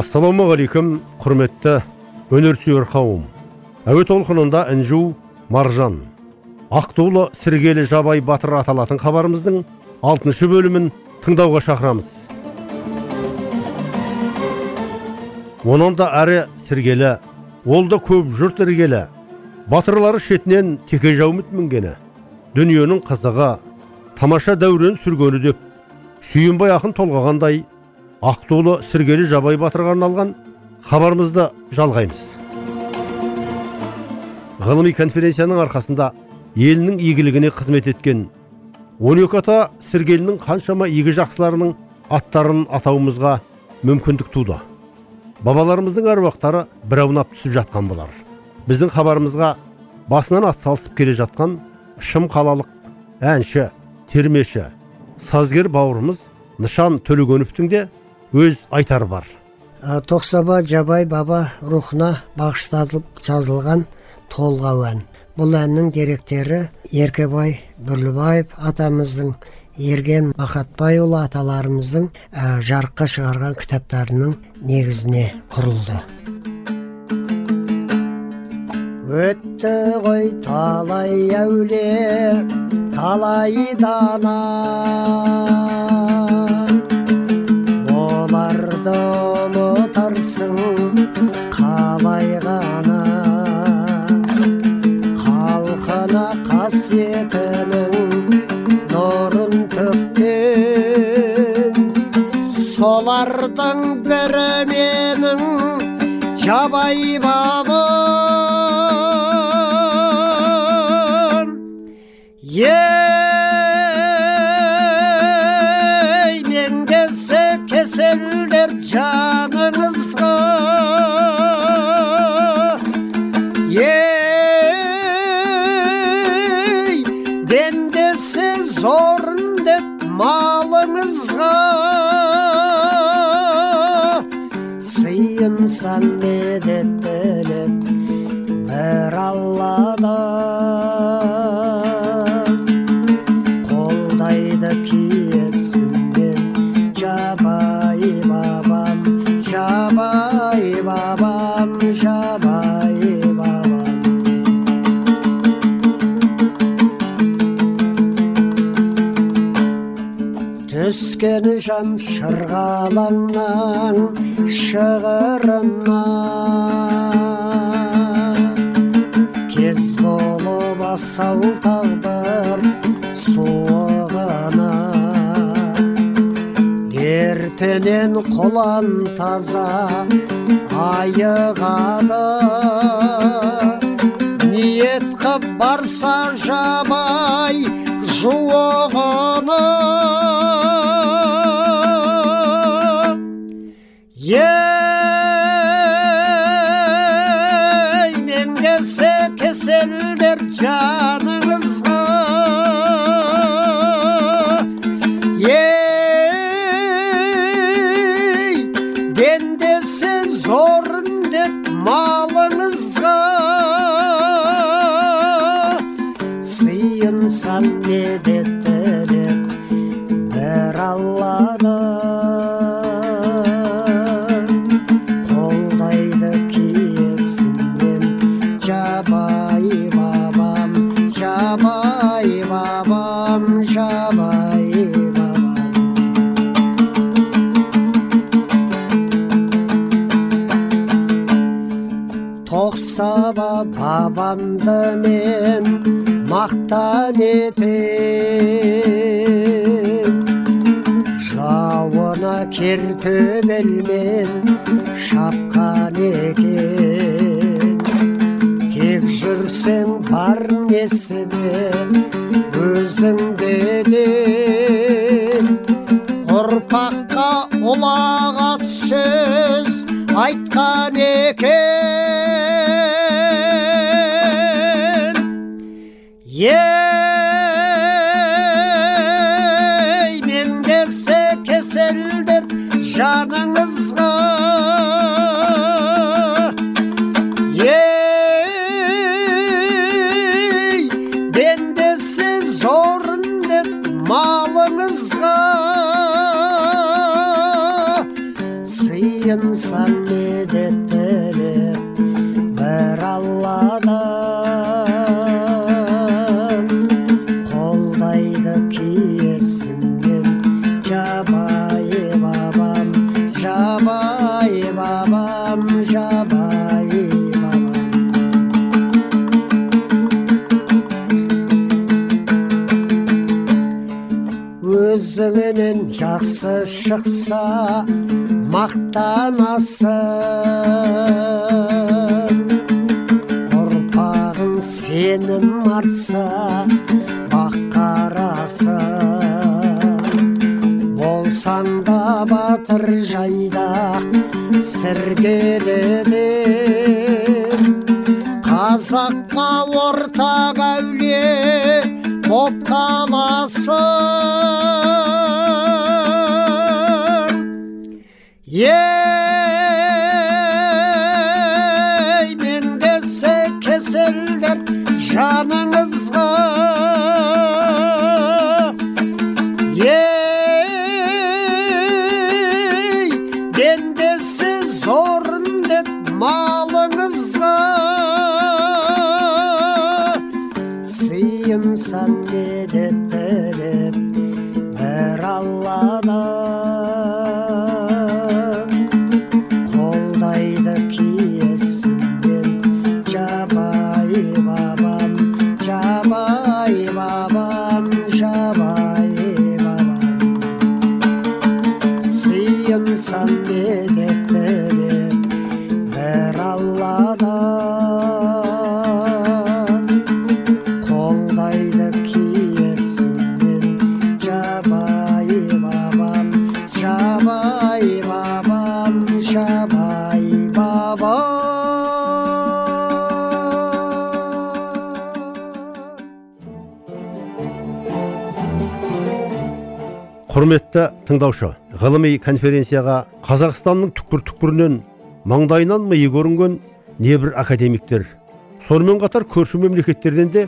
Ассалаумағалейкум құрметті өнерсүйер қауым. Әуе толқынында інжу маржан. Ақтулы сіргелі жабай батыр аталатын хабарымыздың алтыншы бөлімін тыңдауға шақырамыз. Онан да әрі сіргелі ол да көп жұрт іргелі. Батырлары шетінен теке жаумыт мінгені. Дүниенің қызығы тамаша дәурен сүргені деп сүйінбай ақын толғағандай ақтулы сіргелі жабай батырға арналған хабарымызды жалғаймыз. Ғылыми конференцияның арқасында елінің игілігіне қызмет еткен 12 ата сіргелінің қаншама игі жақсыларының аттарын атауымызға мүмкіндік туды. Бабаларымыздың әруақтары бір аунап түсіп жатқан болар. Біздің хабарымызға басынан атсалысып келе жатқан шым қалалық әнші термеші сазгер бауырымыз нышан төлегеновтің де өз айтары бар. Тоқсаба жабай баба рухына бағышталып жазылған толғау ән. Бұл әннің деректері еркебай бүрлібаев атамыздың ерген махатбайұлы аталарымыздың жарыққа шығарған кітаптарының негізіне құрылды. Өтті ғой талай әуле талай дана. Оларды ұмытарсың қалай ғана халқына қасиетінің нұрын төккен солардың бірі менің жабай бабым түскен жан шырғалаңнан шығырына кез болып асау тағдыр суығына. Дертінен құлан таза айығады. Ниет қып барса жабай жуығына ей бабамды мен мақтан етем жауына кер төбелмен шапқан екен тек жүрсең бар несібе өзіңдеден ұрпаққа ұлағат сөз сыйынсам медеттелеп бір алладан қолдайды киесіммен жабайы бабам жабайы бабам жабайы бабам өзіңнен жақсы шықса мақтанасың ұрпағың сенім артса бақ қарасың болсаң да батыр жайдақ сіргеледен қазаққа ортақ әулие боп қаласың Shining. Құрметті тыңдаушы ғылыми конференцияға қазақстанның түкпір түкпірінен маңдайынан миы көрінген небір академиктер сонымен қатар көрші мемлекеттерден де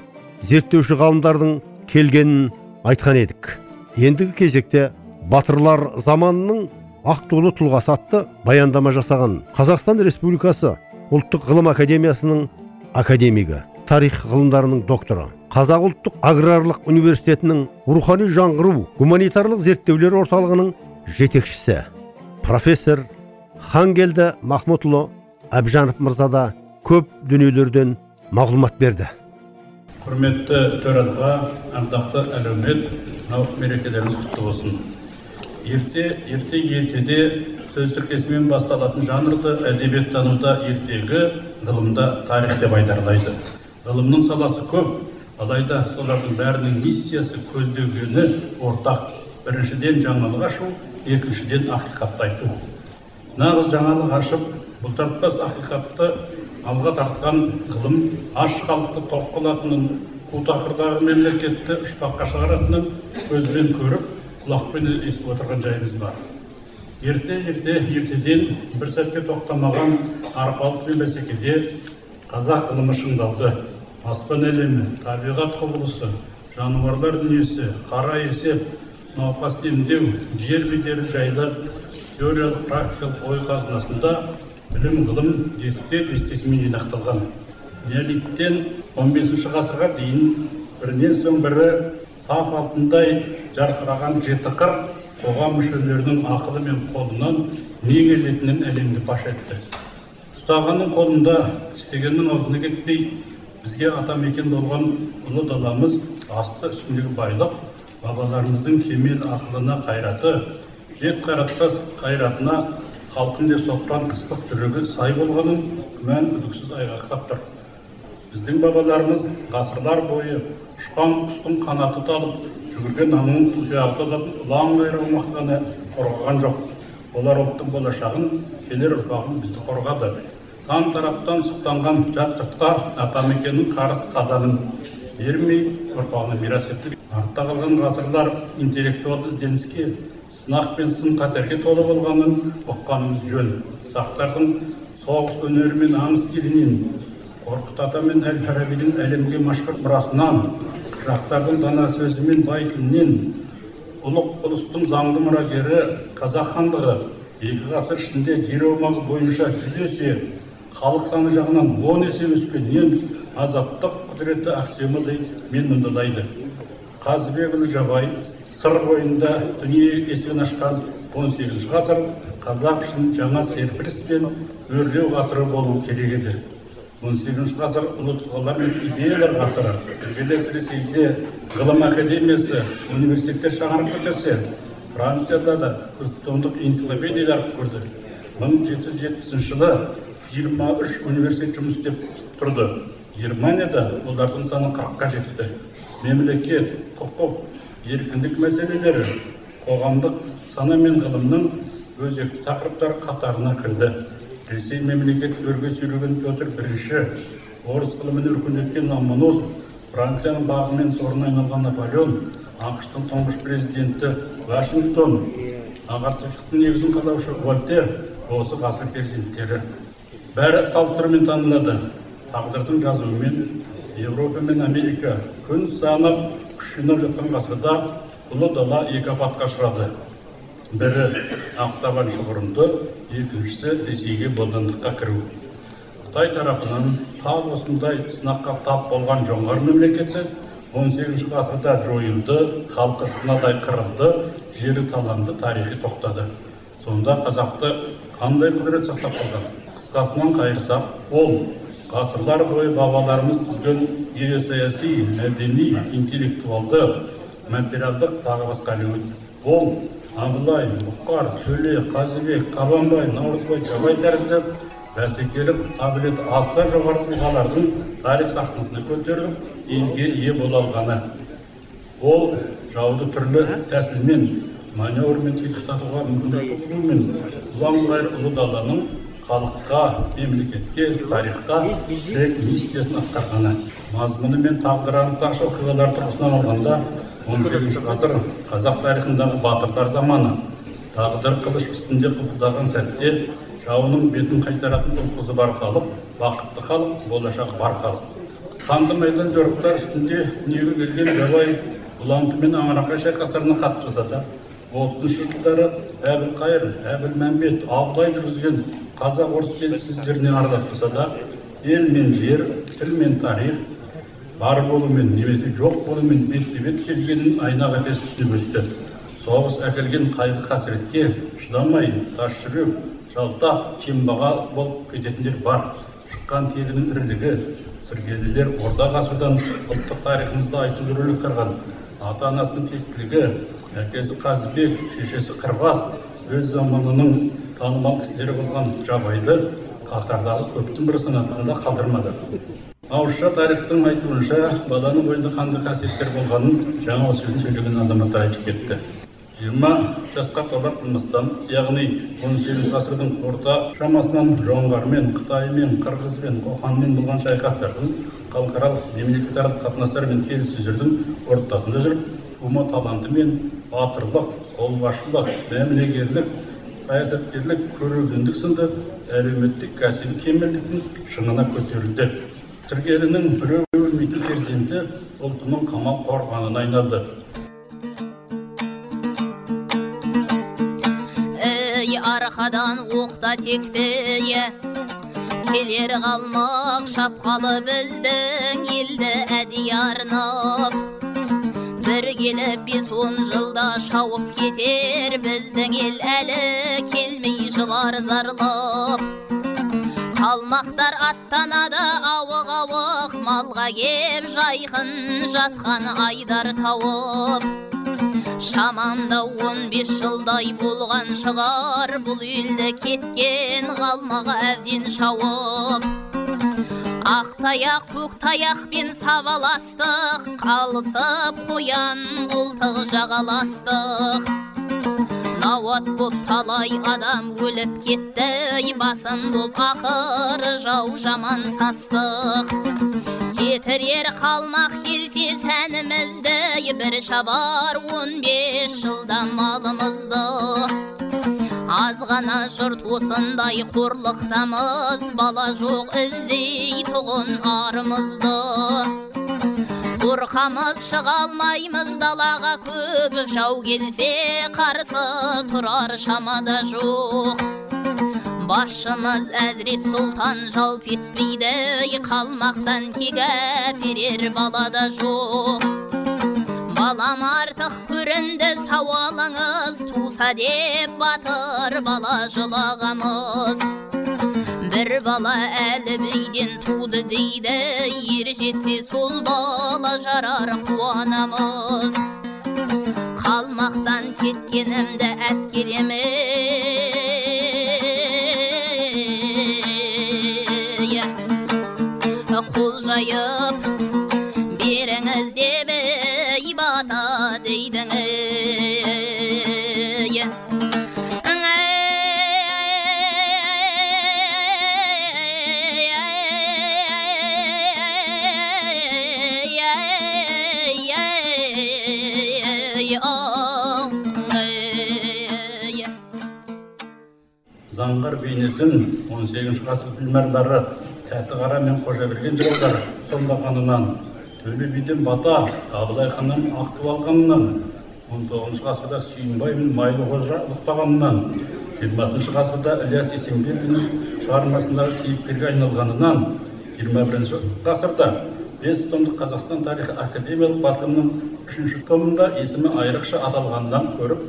зерттеуші ғалымдардың келгенін айтқан едік. Ендігі кезекте батырлар заманының ақ толы тұлғасы атты баяндама жасаған қазақстан республикасы ұлттық ғылым академиясының академигі тарих ғылымдарының докторы. Қазақ ұлттық аграрлық университетінің рухани жаңғыру гуманитарлық зерттеулер орталығының жетекшісі профессор хангелді махмұтұлы әбжанов мырза да көп дүниелерден мағлұмат берді. Құрметті төраға ардақты әлеумет мынау мерекелеріңіз құтты болсын. Ерте ерте ертеде сөз тіркесімен басталатын жанрды әдебиеттануда ертегі ғылымда тарих деп айдарлайды ғылымның саласы көп алайда солардың бәрінің миссиясы көздегені ортақ. Біріншіден жаңалық ашу екіншіден ақиқатты айту. Нағыз жаңалық ашып бұлтартпас ақиқатты алға тартқан ғылым аш халықты тоқ қылатынын қу тақырдағы мемлекетті ұшпаққа шығаратынын көзбен көріп құлақпен естіп отырған жайымыз бар. Ерте ерте ертеден бір сәтке тоқтамаған арпалыс пен бәсекеде қазақ ғылымы шыңдалды. Аспан әлемі табиғат құбылысы жануарлар дүниесі қара есеп науқас емдеу жер бедері жайлы теориялық практикалық ой қазынасында білім ғылым десте дестесімен жинақталған. Неолиттен 15 ғасырға дейін бірінен соң бірі саф алтындай жарқыраған жеті қыр қоғам мүшелерінің ақылы мен қолынан не келетінін әлемге паш етті. Ұстағанның қолында істегеннің аузына кетпей бізге атамекен болған ұлы даламыз асты үстіндегі байлық бабаларымыздың кемел ақылына қайраты жет қайратпас қайратына халқын деп соққан ыстық жүрегі сай болғанын күмән үздіксіз айғақтап тұр. Біздің бабаларымыз ғасырлар бойы ұшқан құстың қанаты талып жүгірген аңның тұяғы тозатын ұлан қорғаған жоқ. Олар ұлттың болашағын келер ұрпағын бізді қорғады. Сан тараптан сұқтанған жат жұртқа атамекеннің қарыс қадамын бермей ұрпағына мирас етті артта қалған ғасырлар интеллектуалды ізденіске сынақ пен сын қатерге толы болғанын ұққанымыз жөн. Сақтардың соғыс өнері мен аңыз стилінен қорқыт ата мен әл фарабидің әлемге машһүр мұрасынан жырақтардың дана сөзі мен бай тілінен ұлық ұлыстың заңды мұрагері қазақ хандығы екі ғасыр ішінде жер аумағы бойынша жүз есе халық саны жағынан он есе өскеннен азаттық құдіреті аксиомадай мен мындалайды қазыбекұлы жабай сыр бойында дүние есігін ашқан 18 ғасыр қазақ үшін жаңа серпіліс пен өрлеу ғасыры болуы керек еді. 18 ғасыр ұлы тұлғалар мен идеялар ғасыры іргелес ресейде ғылым академиясы университеттер шаңырақ көтерсе францияда да төрт томдық энциклопедиялар көрді. 1770 жылы 23 университет жұмыс істеп тұрды. Германияда олардың саны қырыққа жетті. Мемлекет құқық еркіндік мәселелері қоғамдық сана мен ғылымның өзекті тақырыптар қатарына кірді. Ресей мемлекет өрге сүйреген петр бірінші орыс ғылымын өркендеткен ломоносов францияның бағы мен сорына айналған наполеон ақш тың тұңғыш президенті вашингтон ағартушылықтың негізін қалаушы вольтер осы ғасыр перзенттері. Бәрі салыстырумен танылады. Тағдырдың жазуымен еуропа мен америка күн санап күш жинап жатқан ғасырда ұлы дала екі апатқа ұшырады. Бірі ақтабан шұбырынды екіншісі ресейге бодандыққа кіру. Қытай тарапынан тап осындай сынаққа тап болған жоңғар мемлекеті 18 ғасырда жойылды халқы сынадай қырылды жері таланды тарихи тоқтады. Сонда қазақты қандай құдірет сақтап қалған? Қысқасынан қайырсақ ол ғасырлар бойы бабаларымыз түзген геосаяси мәдени интеллектуалды материалдық тағы басқа әлеумет ол абылай бұқар төле қазыбек қабанбай наурызбай жабай тәрізді бәсекелік қабілеті аса жоғары тұлғалардың тарих сахнасына көтеріліп елге ие бола алғаны ол жауды түрлі тәсілмен маневрмен титықтатуға мүмкіндік туғызуымен ұлан ұлы даланың халыққа мемлекетке тарихқа тек миссиясын атқарғаны мазмұны мен тағдыры анықтағыш оқиғалар тұрғысынан алғанда он сегізінші ғасыр қазақ тарихындағы батырлар заманы. Тағдыр қылыш үстінде қылпылдаған сәтте жауының бетін қайтаратын ұл қызы бар халық бақытты халық болашақ бар халық. Қанды майдан жорықтар үстінде дүниеге келген жабай бұланты мен аңырақай шайқастарына қатыспаса да отызыншы жылдары әбілқайыр әбілмәмбет абылай жүргізген қазақ орыс келіссөздеріне араласпаса да ел мен жер тіл мен тарих бар болумен немесе жоқ болумен бетпе бет келгенін айна қатесіз түсініп өсті. Соғыс әкелген қайғы қасіретке шыдамай тас жүрек жалтақ кембаға болып кететіндер бар. Шыққан тегінің ірілігі сіргелілер орта ғасырдан ұлттық тарихымызда айтулы рөл атқарған ата анасының тектілігі әкесі қазыбек шешесі қырбас өз заманының танымал кісілері болған жабайды қатардағы көптің бірі санатында қалдырмады ауызша тарихтың айтуынша баланың бойында қандай қасиеттер болғанын жаңа сөз сөйлеген азаматтар айтып кетті жиырма жасқа толар яғни он сегізінші ғасырдың орта шамасынан жоңғармен қытаймен қырғызбен қоқанмен болған шайқастардың халықаралық мемлекетаралық қатынастар мен келіссөздердің ортасында жүріп ума таланты мен батырлық қолбасшылық мәмілегерлік саясаткерлік көрегендік сынды әлеуметтік кәсіби кемелдіктің шыңына көтерілді. Сіргелінің біреу өлмейтін перзенті ұлтының қамал қорғанына айналды. Ей арқадан оқта текті келер қалмақ шапқалы біздің елді әдейі арнап. Бір келіп бес он жылда шауып кетер біздің ел әлі келмей жылар зарлап. Қалмақтар аттанады ауық ауық малға кеп жайқын жатқан айдар тауып. Шамамда он бес жылдай болған шығар бұл елді кеткен қалмақ әбден шауып. Ақ таяқ көк таяқпен сабаластық. Қалысып қоян қолтық жағаластық. Науат боп талай адам өліп кетті. Басым боп ақыры жау жаман састық. Кетірер қалмақ келсе сәнімізді. Бір шабар он бес жылда малымызды. Аз ғана жұрт осындай қорлықтамыз бала жоқ іздейтұғын арымызды қорқамыз шыға алмаймыз далаға көп жау келсе қарсы тұрар шамада жоқ басшымыз әзірет сұлтан жалп етпейді қалмақтан кек әперер балада жоқ балам артық көрінді сауалыңыз туса деп батыр бала жылағамыз. Бір бала әлі бейден туды дейді ер жетсе сол бала жарар қуанамыз. Қалмақтан кеткенімді әпкелеме заңғар бейнесін 18 ғасыр тілмарлары тәті қара мен қожаберген жыраулар сомдағанынан төле биден бата абылай ханнан ақтып алғанынан. 19 ғасырда сүйінбай мен майлы қожа ұлықтағанынан. 20 ғасырда ілияс есенберлиннің шығармасындағы кейіпкерге айналғанынан. 21 ғасырда бес томдық қазақстан тарихы академиялық басылымның үшінші томында есімі айрықша аталғанынан көріп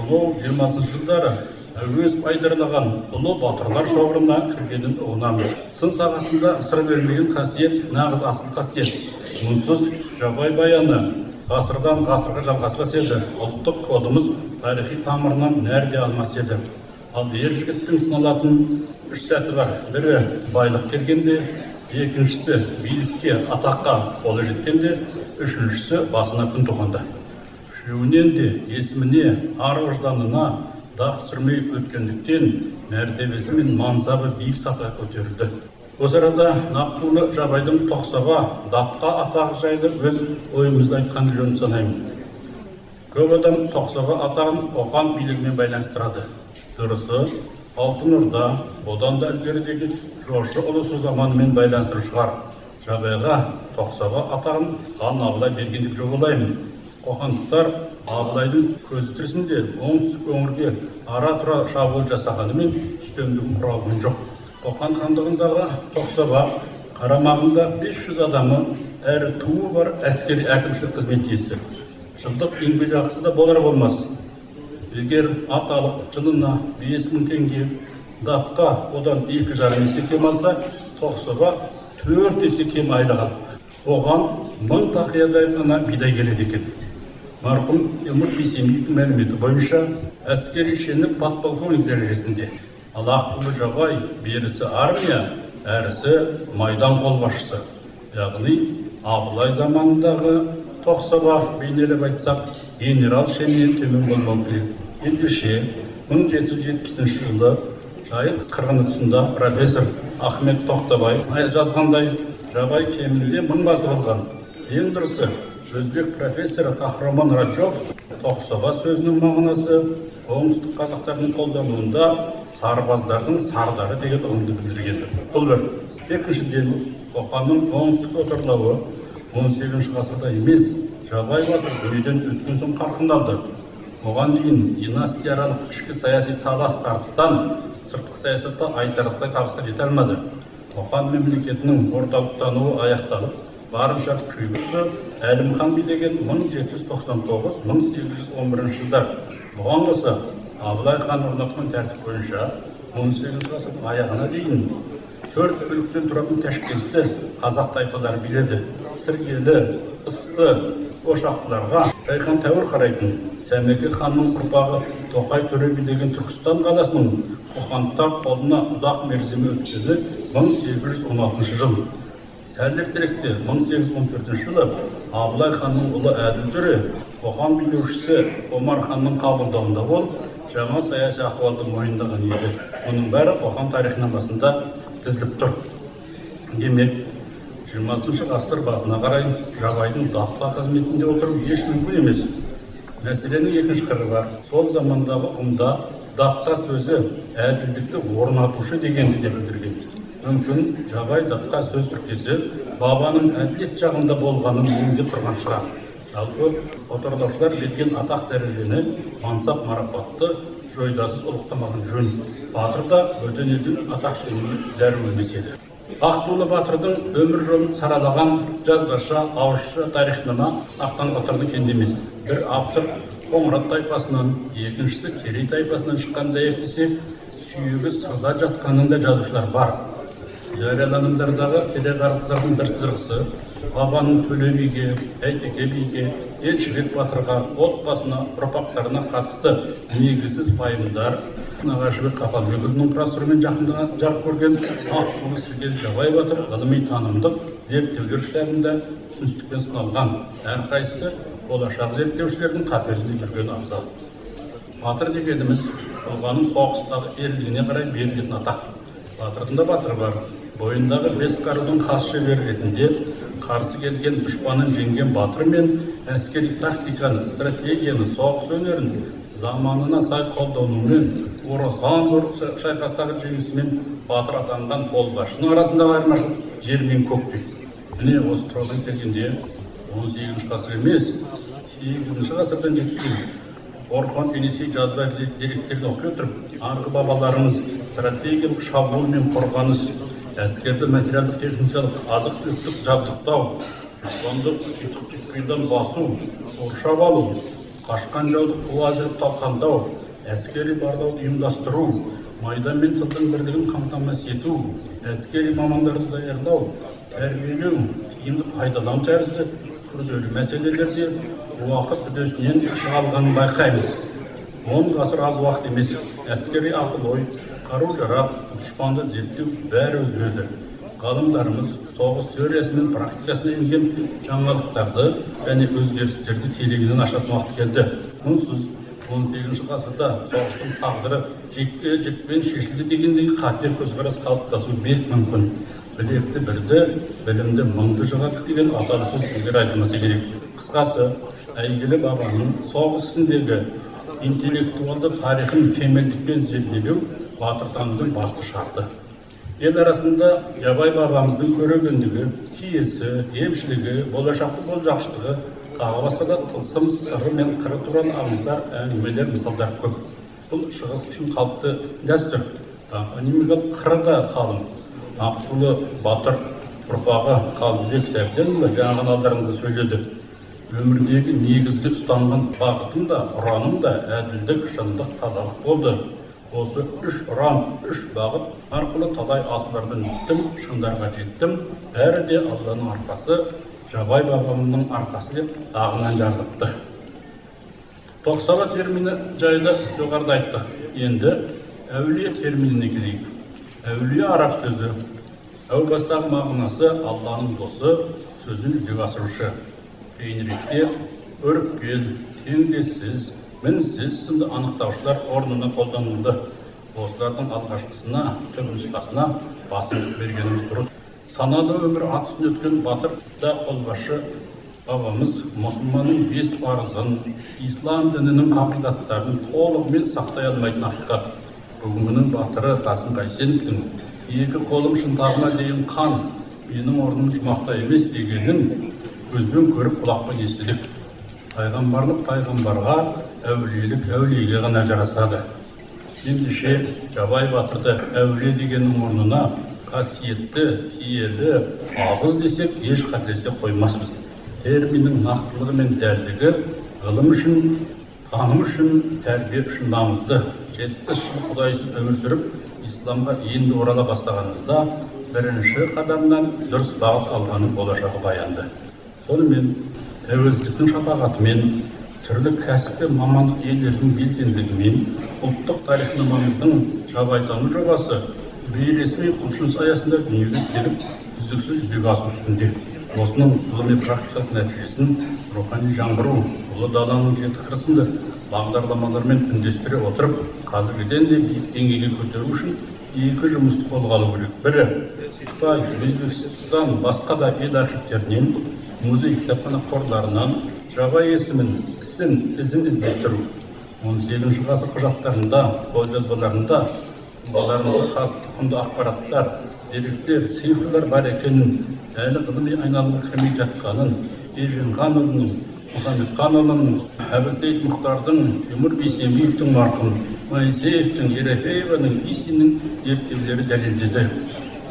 ұлы 20 жылдары әуезов айдарлаған ұлы батырлар шоғырына кіргенін ұғынамыз. Сын сағасында сыр бермеген қасиет нағыз асыл қасиет. Мұнсыз жабай баяны ғасырдан ғасырға жалғаспас еді. Ұлттық кодымыз тарихи тамырынан нәр де алмас еді. Ал ер жігіттің сыналатын үш сәті бар. Бірі байлық келгенде екіншісі билікке атаққа қолы жеткенде үшіншісі басына күн туғанда үшеуінен де есіміне ар дақ түсірмей өткендіктен мәртебесі мен мансабы биік сатыға көтерілді осы арада нақтылы жабайдың тоқсаба датқа атағы жайлы өз ойымызды айтқан жөн санаймын көп адам тоқсаба атағын қоқан билігімен байланыстырады дұрысы алтын орда одан да ілгерідегі жошы ұлысы заманымен байланыстыру шығар жабайға тоқсаба атағын хан абылай берген деп қоқандықтар абылайдың көзі тірісінде оңтүстік өңірге ара тұра шабуыл жасағанымен үстемдігін құра алған жоқ. Қоқан хандығындағы тоқсаба қарамағында 500 адамы әрі туы бар әскери әкімшілік қызмет иесі. Жылдық еңбекақысы да болар болмас. Егер ат алып жылына бес мың теңге датқа одан екі жарым есе кем алса тоқсаба төрт есе кем айлық оған мың тақиядай ғана бидай келеді екен. Марқұм тимур бейсембиевтің мәліметі бойынша әскери шені подполковник дәрежесінде ал аққұлы жабай берісі армия әрісі майдан қолбасшысы. Яғни абылай заманындағы тоқсаба бейнелеп айтсақ генерал шенінен төмен болмау керек. Ендеше мың жеті жүз жетпісінші жылы жайық қырғыны тұсында профессор ахмет тоқтабай жазғандай жабай кемінде мыңбасы болған ең дұрысы өзбек профессоры қахраман раджов тоқсаба сөзінің мағынасы оңтүстік қазақтардың қолдануында сарбаздардың сардары деген ұғымды білдірген. Бұл бір. Екіншіден қоқанның оңтүстік отарлауы он сегізінші ғасырда емес жабай батыр дүниеден өткен соң қарқын алды оған дейін династияаралық ішкі саяси талас тартыстан сыртқы саясатта айтарлықтай табысқа жете алмады. Қоқан мемлекетінің орталықтануы аяқталып барынша күйгісі әлімхан билеген 1799-1811 жылдар. Бұған қоса абылай хан орнатқан тәртіп бойынша 18 ғасырдың аяғына дейін төрт бөліктен тұратын ташкентті қазақ тайпалары биледі. Сіргелі ысты ошақтыларға шайхан тәуір қарайтын сәмеке ханның ұрпағы тоқай төре билеген түркістан қаласының қоқандықтар қолына ұзақ мерзімі өткені 1816 жыл. Сәл ертеректе 1814 жылы абылай ханның ұлы әділ қоқан билеушісі омар ханның қабылдауында болып жаңа саяси ахуалды мойындаған еді. Мұның бәрі қоқан тарихының басында тізіліп тұр. Демек жиырмасыншы ғасыр басына қарай жабайдың даққа қызметінде отыру еш мүмкін емес. Мәселенің екінші қыры бар. Сол замандағы ұғымда даққа сөзі әділдікті орнатушы дегенді де білдірген. Мүмкін жабай даққа сөз тіркесі бабаның әділет жағында болғанын меңзеп тұрған шығар жалпы отырдаушылар берген атақ дәрежені мансап марапатты жойдасыз ұлықтамаған жөн. Батыр да бөтен елдің атақ шеніне зәру емес еді. Ақтулы батырдың өмір жолын саралаған жазбаша ауызша тарихнама ақтан батырды кендемес. Бір автор қоңырат тайпасынан екіншісі керей тайпасынан шыққан дәйектесе сүйегі сырда жатқанын да жазушылар бар. Жарияланымдардағы телеғарықтардың бір сызырғысы бабаның төле биге әйтеке биге елшібек батырға отбасына ұрпақтарына қатысты негізсіз пайымдар нағашыбек қапалбекұлының құрастыруымен жақында жарық көрген сергел жабай батыр ғылыми танымдық зерттеулер кітабында түсіністікпен сыналған әрқайсысы болашақ зерттеушілердің қаперінде жүрген абзал батыр дегеніміз тұлғаның соғыстағы ерлігіне қарай берілетін атақ батырдың да батыры бар бойындағы бес қарудың хас шебері ретінде қарсы келген дұшпанын жеңген батыр мен әскери тактиканы стратегияны соғыс өнерін заманына сай қолдануымен орасан зор шайқастағы жеңісімен батыр атанған қолбасшының арасындағы айырмашылық жер мен көктей міне осы тұрғыдан келгенде он сегізінші ғасыр емес сегізінші ғасырдан жеткен орхан енесей жазба деректерді оқи отырып арғы бабаларымыз стратегиялық шабуыл мен қорғаныс әскерді материалдық техникалық азық түліктік жабдықтау дұшпанды басу қоршап алу қашқан жауды қуа жүріп талқандау әскери барлауды ұйымдастыру майдан мен тылдың бірлігін қамтамасыз ету әскери мамандарды даярлау тәрбиелеу тиімді пайдалану тәрізді күрделі мәселелерде уақыт үдесінен шыға алғанын байқаймыз. Он ғасыр аз уақыт емес әскери ақыл ой қару жарақ дұшпанды зерттеу бәрі өзгерді ғалымдарымыз соғыс теориясы мен практикасына енген жаңалықтарды және өзгерістерді тереңінен ашатын уақыт келді мұнсыз он сегізінші ғасырда соғыстың тағдыры жекпе жекпен шешілді дегендей қате көзқарас қалыптасуы бек мүмкін білекті бірді білімді мыңды жығады деген аталы сөз егер айтылмаса керек қысқасы әйгілі бабаның соғыс ісіндегі интеллектуалды тарихын кемелдікпен зерделеу батыртанудың басты шарты. Ел арасында жабай бабамыздың көрегендігі киесі емшілігі болашақты болжақшылығы тағы басқа да тылсым сыры мен қыры туралы аңыздар әңгімелер мысалдар көп. Бұл шығыс үшін қалыпты дәстүр. Топонимикалық қыры да қалың. Ақтулы батыр ұрпағы қалдыбек сәбденұлы жаңа ғана алдарыңызда сөйледі. Өмірдегі негізгі ұстанған бағытым да ұраным да әділдік шындық тазалық болды. Осы үш ұран үш бағыт арқылы талай асулардан өттім шыңдарға жеттім бәрі де алланың арқасы жабай бабамның арқасы деп ағынан жарылыпты тоқсала термині жайлы жоғарыда айттық енді әулие терминіне келейік әулие араб сөзі әу бастағы мағынасы алланың досы сөзін жүзеге асырушы кейініректе теңдессіз мінсіз сынды анықтаушылар орнына қолданылды осылардың алғашқысына түпнұсқасына басымдық бергеніміз дұрыс. Саналы өмір ат үстінде өткен батыр да қолбасшы бабамыз мұсылманның бес парызын ислам дінінің қағидаттарын толығымен сақтай алмайтын ақиқат. Бүгінгінің батыры қасым қайсеновтің екі қолым шынтағыма дейін қан менің орным жұмақта емес дегенін көзбен көріп құлақпен естідік. Пайғамбарлық пайғамбарға әулиелік әулиеге ғана жарасады. Ендеше жабай батырды әулие дегеннің орнына қасиетті киелі абыз десек еш қателесе қоймаспыз. Терминнің нақтылығы мен дәлдігі ғылым үшін таным үшін тәрбие үшін маңызды. Жетпіс жыл құдайсыз өмір сүріп исламға енді орала бастағанымызда бірінші қадамнан дұрыс бағыт алғанның болашағы баянды. Сонымен тәуелсіздіктің шапағатымен түрлі кәсіп пен мамандық иелерінің белсенділігімен ұлттық тарихнамамыздың жабайтану жобасы бейресми құлшыныс аясында дүниеге келіп үздіксіз жүзеге асу үстінде. Осының ғылыми практикалық нәтижесін рухани жаңғыру ұлы даланың жеті қыры сынды бағдарламалармен үндестіре отырып қазіргіден де биік деңгейге көтеру үшін екі жұмысты қолға алу керек. Бірі қытай өзбекстан басқа да ел архивтерінен музей кітапхана қорларынан жабай есімін ісін ізін іздестіру он сегізінші ғасыр құжаттарында қолжазбаларында балаларымызға қатты құнды ақпараттар деректер цифрлар бар екенін әлі ғылыми айналымға кірмей жатқанын еженханұлының мұхамедханұлының әбілсейіт мұхтардың тимур бейсенбиевтің марқұм моисеевтің ерофееваның исиннің зерттеулері дәлелдеді.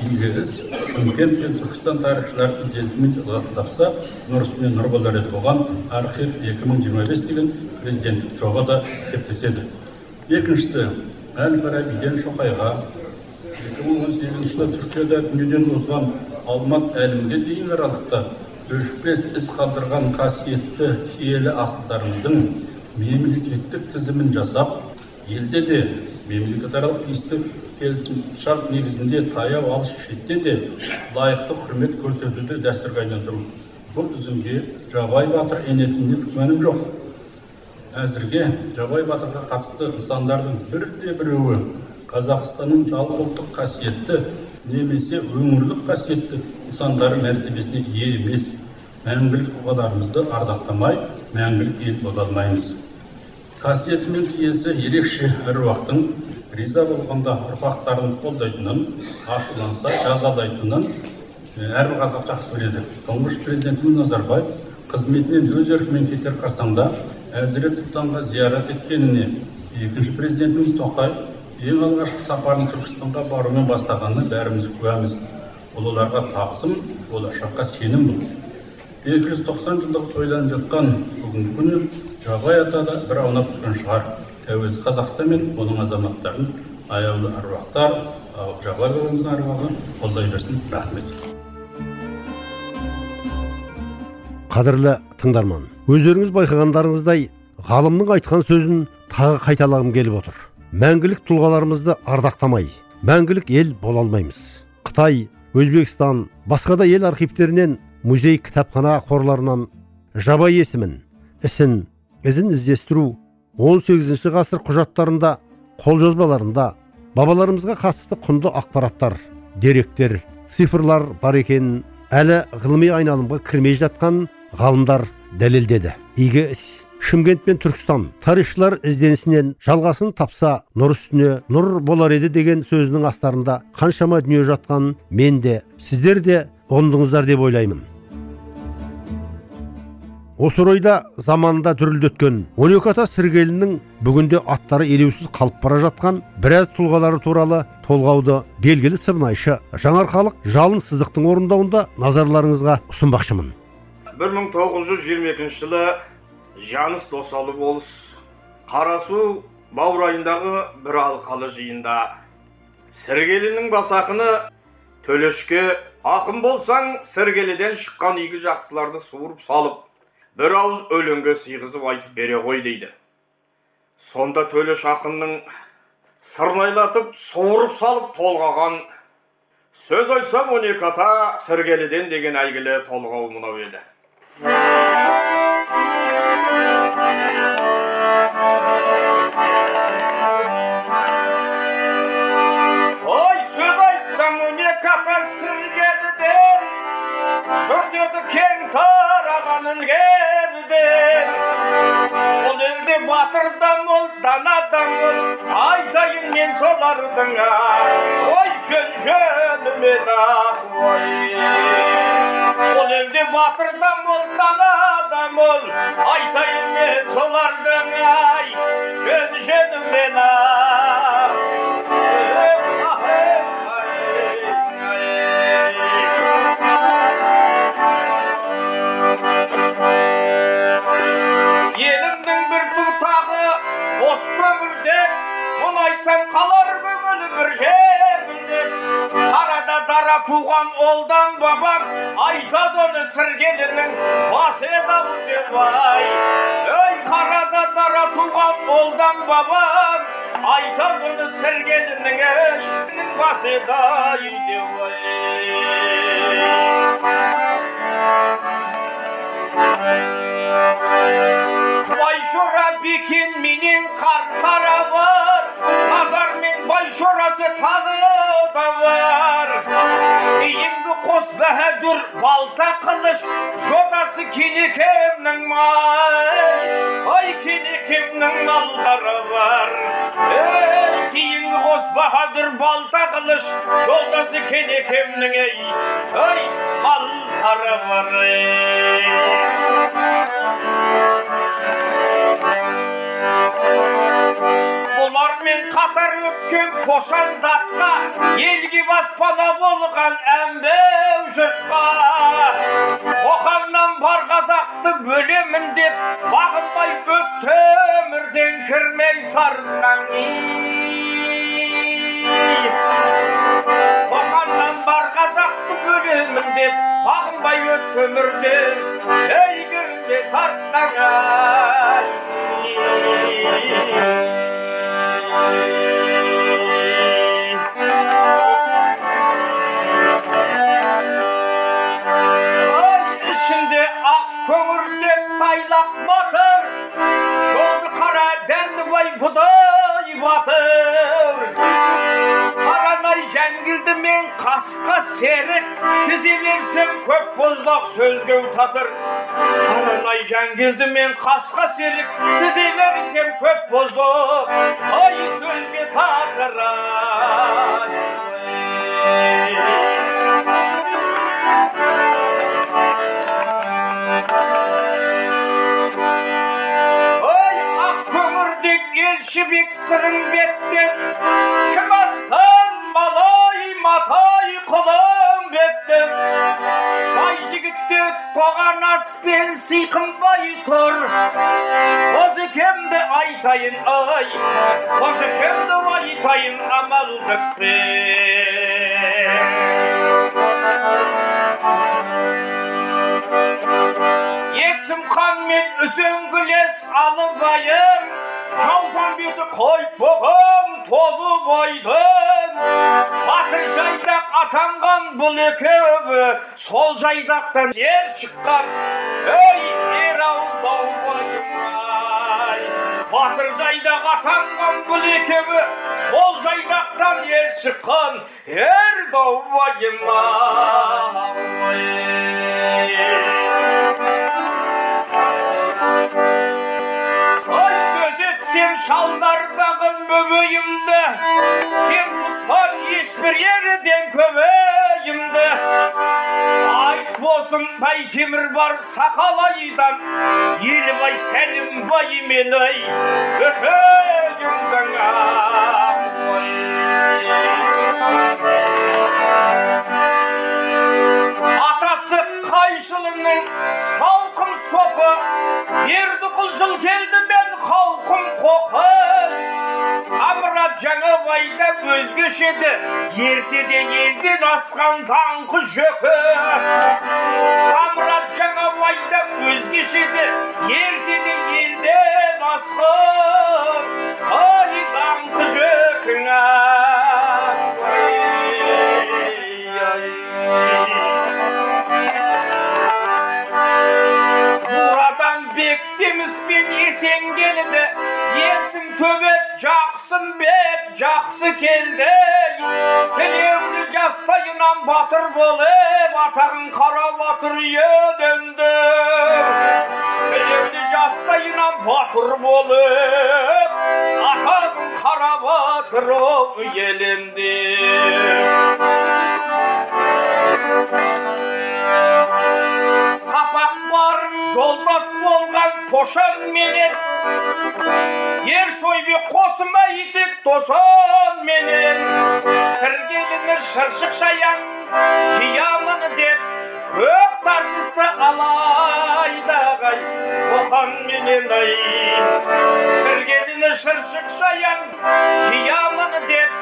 Игі іс шымкент пен түркістан тарихшылары ізденісімен жалғасын тапса нұр үстіне нұр болар еді оған архив 2025 деген президенттік жоба да септеседі. Екіншісі әл фарабиден шоқайға 2018 жылы түркияда дүниеден озған алмат әлімге дейін аралықта өшпес із қалдырған қасиетті киелі асылдарымыздың мемлекеттік тізімін жасап елде де мемлекетаралық тиісті келісімшарт негізінде таяу алыс шетте де лайықты құрмет көрсетуді дәстүрге айналдыру. Бұл тізімге жабай батыр енетініне күмәнім жоқ. Әзірге жабай батырға қатысты нысандардың бірде біреуі қазақстанның жалпы ұлттық қасиетті немесе өңірлік қасиетті нысандары мәртебесіне ие емес. Мәңгілік тұлғаларымызды ардақтамай мәңгілік ел бола алмаймыз қасиеті мен киесі ерекше әруақтың риза болғанда ұрпақтарын қолдайтынын ашуланса жазалайтынын әрбір қазақ жақсы біледі. тұңғыш президентіміз назарбаев қызметінен өз еркімен кетер қарсаңда әзірет сұлтанға зиярат еткеніне екінші президентіміз тоқаев ең алғашқы сапарын түркістанға барумен бастағанына бәріміз куәміз. Бұл оларға тағзым болашаққа сенім бұл. екі жүз тоқсан жылдық тойланып жатқан бүгінгі күні жабай ата да бір аунап тұрған шығар. Тәуелсіз қазақстан мен оның азаматтарын аяулы аруақтар жабай бабамыздың аруағы қолдай берсін рахмет. Қадірлі тыңдарман өздеріңіз байқағандарыңыздай ғалымның айтқан сөзін тағы қайталағым келіп отыр. Мәңгілік тұлғаларымызды ардақтамай мәңгілік ел бола алмаймыз. Қытай өзбекстан басқа да ел архивтерінен музей кітапхана қорларынан жабай есімін ісін ізін іздестіру 18 ғасыр құжаттарында қолжазбаларында бабаларымызға қатысты құнды ақпараттар деректер цифрлар бар екенін әлі ғылыми айналымға кірмей жатқан ғалымдар дәлелдеді. Игі іс. Шымкент пен түркістан тарихшылар ізденісінен жалғасын тапса нұр үстіне нұр болар еді деген сөзінің астарында қаншама дүние жатқанын мен де сіздер де ұғындыңыздар деп ойлаймын. Осы орайда заманында дүрілдеткен он екі ата сіргелінің бүгінде аттары елеусіз қалып бара жатқан біраз тұлғалары туралы толғауды белгілі сырнайшы жаңарқалық жалын сыздықтың орындауында назарларыңызға ұсынбақшымын. 1922 жылы жаныс досалы болыс қарасу баурайындағы бір алқалы жиында. Сіргелінің бас ақыны төлешке ақын болсаң сіргеліден шыққан игі жақсыларды суырып салып бір ауыз өлеңге сыйғызып айтып бере ғой дейді. Сонда төлеш ақынның сырнайлатып суырып салып толғаған сөз айтсам он екі ата сіргеліден деген әйгілі толғау мынау еді. Ой сөз айтсам он екі ата сіргеліден жұрт еді кең тараған елде батыр да мол дана да мол айтайын мен солардың ой жөн жөнімен ақ ой. Ол елде батыр да мол дана да мол айтайын мен солардың ай жөн жөнімен ақ көрсем қалар көңілі бір жерімде қарада дара туған олдан бабам айтады оны сіргелінің басы еді ау деп ай. Өй қарада дара туған олдан бабам айтады оны сіргелінің ей басы еді ай деп ай байшора бекен менен қарқара бар назар мен байшорасы тағы да бар кейінгі қос бәһадүр балта қылыш жотасы кенекемнің май ай кенекемнің малдары бар ей кейінгі қос баһадүр балта қылыш жолдасы кенекемнің ей ай малдары бар қатар өткен қошандатқа елге баспана болған әмбеу жұртқа қоқаннан бар қазақты бөлемін деп бағынбай өтті өмірден кірмей сарытқан қоқаннан бар қазақты бөлемін деп бағынбай өтті өмірден ей кірмей сарытқан Ай ішінде ақ көңірден тайлақ батыр жолды қара дәндібай бұдай батыр қаранай жәңгілді мен қасқа серік тізе берсем көп боздақ сөзге татыр қаранай жәңгілді мен қасқа серік тізе берсем көп боздақ ай сөзге татыр Ой ақ көңірдек елшібек сырымбеттен кім матай құлым беттен бай жігітте тоған аспен сыйқынбай тұр қозыкемді айтайын ай қозыкемді айтайын есім хан мен үзеңгілес алыбайым жаудан беті қойып бұғым толы байдың батыр жайдақ атанған бұл екеуі сол жайдақтан жер шыққан ей ералы даубайым ай батыр жайдақ атанған бұл екеуі сол жайдақтан ер шыққан ер даубайым ай Ой сөз етсем шалдардағы бөбейімді кем тұтпан ешбір ерден көбейімді айт болсын байтемір бар сақалайдан елбай сәлімбай мен ай көкейімдің атасы қайшылының салқын сопы бердіқұл жыл келді мен халқым қоқы самұрат жаңабайда өзгеше еді. Ертеде елден асқан даңқы жөкі самұрат жаңабайда өзгеше еді. Ертеде елден асқан жақсын бет жақсы келді тілеулі жастайынан батыр болып атағын қара батыр иеленді тілеулі жастайынан батыр болып атағын қара батыр иеленді жолдас болған тошан менен. Ер шойбе қосыма етек тосан менен. Сіргеліні шыршық шаян жиямын деп көп тартысты алайдағай тоқан менен ай. Сіргеліні шыршық шаян жиямын деп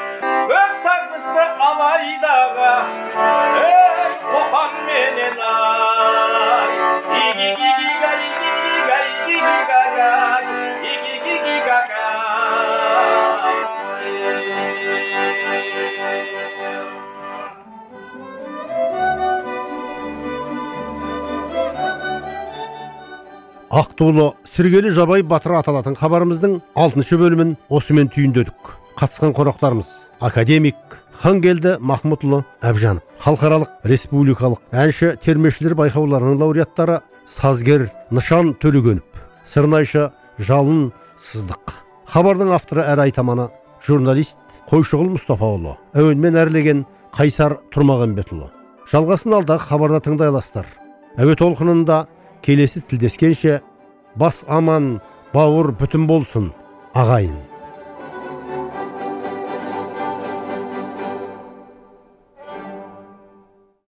көп тартысты алайдаға ақтулы сіргелі жабай батыр аталатын хабарымыздың алтыншы бөлімін осымен түйіндедік. Қатысқан қонақтарымыз академик хангелді махмұтұлы әбжанов халықаралық республикалық әнші термешілер байқауларының лауреаттары сазгер нышан төлегенов сырнайшы жалын сыздық. Хабардың авторы әрі айтаманы журналист қойшығұл мұстафаұлы әуенмен әрлеген қайсар тұрмағанбетұлы жалғасын алдағы хабарда тыңдай аласыздар әуе толқынында келесі тілдескенше бас аман бауыр бүтін болсын ағайын